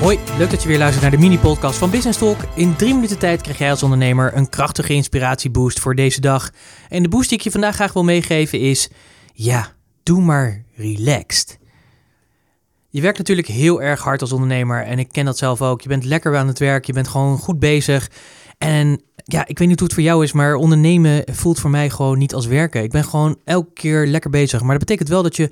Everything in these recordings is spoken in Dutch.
Hoi, leuk dat je weer luistert naar de mini-podcast van Business Talk. In drie minuten tijd krijg jij als ondernemer een krachtige inspiratieboost voor deze dag. En de boost die ik je vandaag graag wil meegeven is, ja, doe maar relaxed. Je werkt natuurlijk heel erg hard als ondernemer en ik ken dat zelf ook. Je bent lekker aan het werk, je bent gewoon goed bezig. En ja, ik weet niet hoe het voor jou is, maar ondernemen voelt voor mij gewoon niet als werken. Ik ben gewoon elke keer lekker bezig. Maar dat betekent wel dat je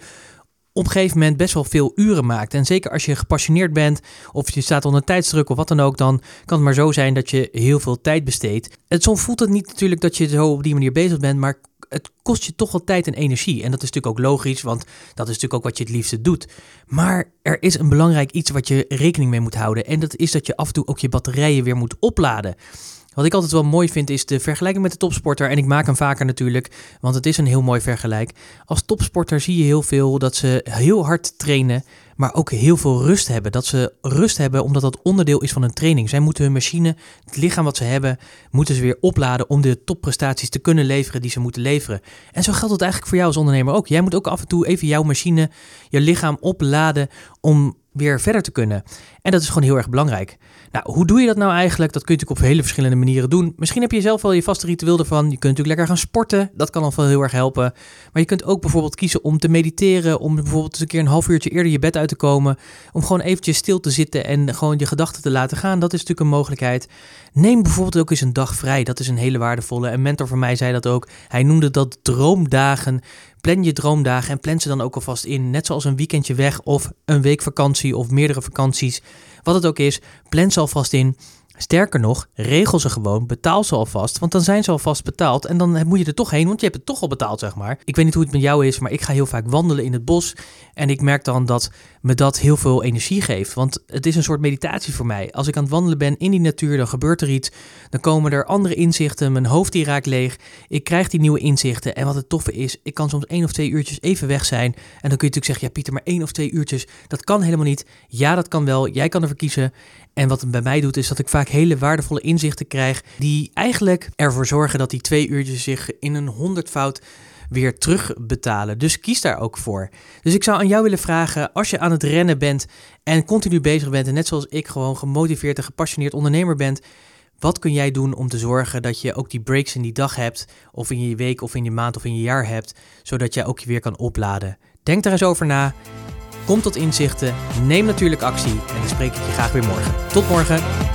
op een gegeven moment best wel veel uren maakt. En zeker als je gepassioneerd bent of je staat onder tijdsdruk of wat dan ook, dan kan het maar zo zijn dat je heel veel tijd besteedt. En soms voelt het niet natuurlijk dat je zo op die manier bezig bent, maar het kost je toch wel tijd en energie. En dat is natuurlijk ook logisch, want dat is natuurlijk ook wat je het liefste doet. Maar er is een belangrijk iets wat je rekening mee moet houden. En dat is dat je af en toe ook je batterijen weer moet opladen. Wat ik altijd wel mooi vind is de vergelijking met de topsporter. En ik maak hem vaker natuurlijk, want het is een heel mooi vergelijk. Als topsporter zie je heel veel dat ze heel hard trainen, maar ook heel veel rust hebben. Dat ze rust hebben omdat dat onderdeel is van een training. Zij moeten hun machine, het lichaam wat ze hebben, moeten ze weer opladen om de topprestaties te kunnen leveren die ze moeten leveren. En zo geldt het eigenlijk voor jou als ondernemer ook. Jij moet ook af en toe even jouw machine, je lichaam opladen om weer verder te kunnen. En dat is gewoon heel erg belangrijk. Nou, hoe doe je dat nou eigenlijk? Dat kun je natuurlijk op hele verschillende manieren doen. Misschien heb je zelf wel je vaste ritueel ervan. Je kunt natuurlijk lekker gaan sporten. Dat kan al wel heel erg helpen. Maar je kunt ook bijvoorbeeld kiezen om te mediteren. Om bijvoorbeeld eens een keer een half uurtje eerder je bed uit te komen. Om gewoon eventjes stil te zitten en gewoon je gedachten te laten gaan. Dat is natuurlijk een mogelijkheid. Neem bijvoorbeeld ook eens een dag vrij. Dat is een hele waardevolle. Een mentor van mij zei dat ook. Hij noemde dat droomdagen. Plan je droomdagen en plan ze dan ook alvast in. Net zoals een weekendje weg of een week vakantie of meerdere vakanties. Wat het ook is, plan ze alvast in. Sterker nog, regel ze gewoon, betaal ze alvast, want dan zijn ze alvast betaald en dan moet je er toch heen, want je hebt het toch al betaald, zeg maar. Ik weet niet hoe het met jou is, maar ik ga heel vaak wandelen in het bos en ik merk dan dat me dat heel veel energie geeft, want het is een soort meditatie voor mij. Als ik aan het wandelen ben in die natuur, dan gebeurt er iets, dan komen er andere inzichten, mijn hoofd die raakt leeg, ik krijg die nieuwe inzichten en wat het toffe is, ik kan soms één of twee uurtjes even weg zijn en dan kun je natuurlijk zeggen, ja Pieter, maar één of twee uurtjes, dat kan helemaal niet. Ja, dat kan wel, jij kan ervoor kiezen en wat het bij mij doet, is dat ik hele waardevolle inzichten krijg. Die eigenlijk ervoor zorgen dat die twee uurtjes zich in een honderdvoud weer terugbetalen. Dus kies daar ook voor. Dus ik zou aan jou willen vragen, als je aan het rennen bent en continu bezig bent en net zoals ik gewoon gemotiveerd en gepassioneerd ondernemer bent, wat kun jij doen om te zorgen dat je ook die breaks in die dag hebt, of in je week, of in je maand, of in je jaar hebt, zodat jij ook je weer kan opladen? Denk daar eens over na. Kom tot inzichten, neem natuurlijk actie en dan spreek ik je graag weer morgen. Tot morgen!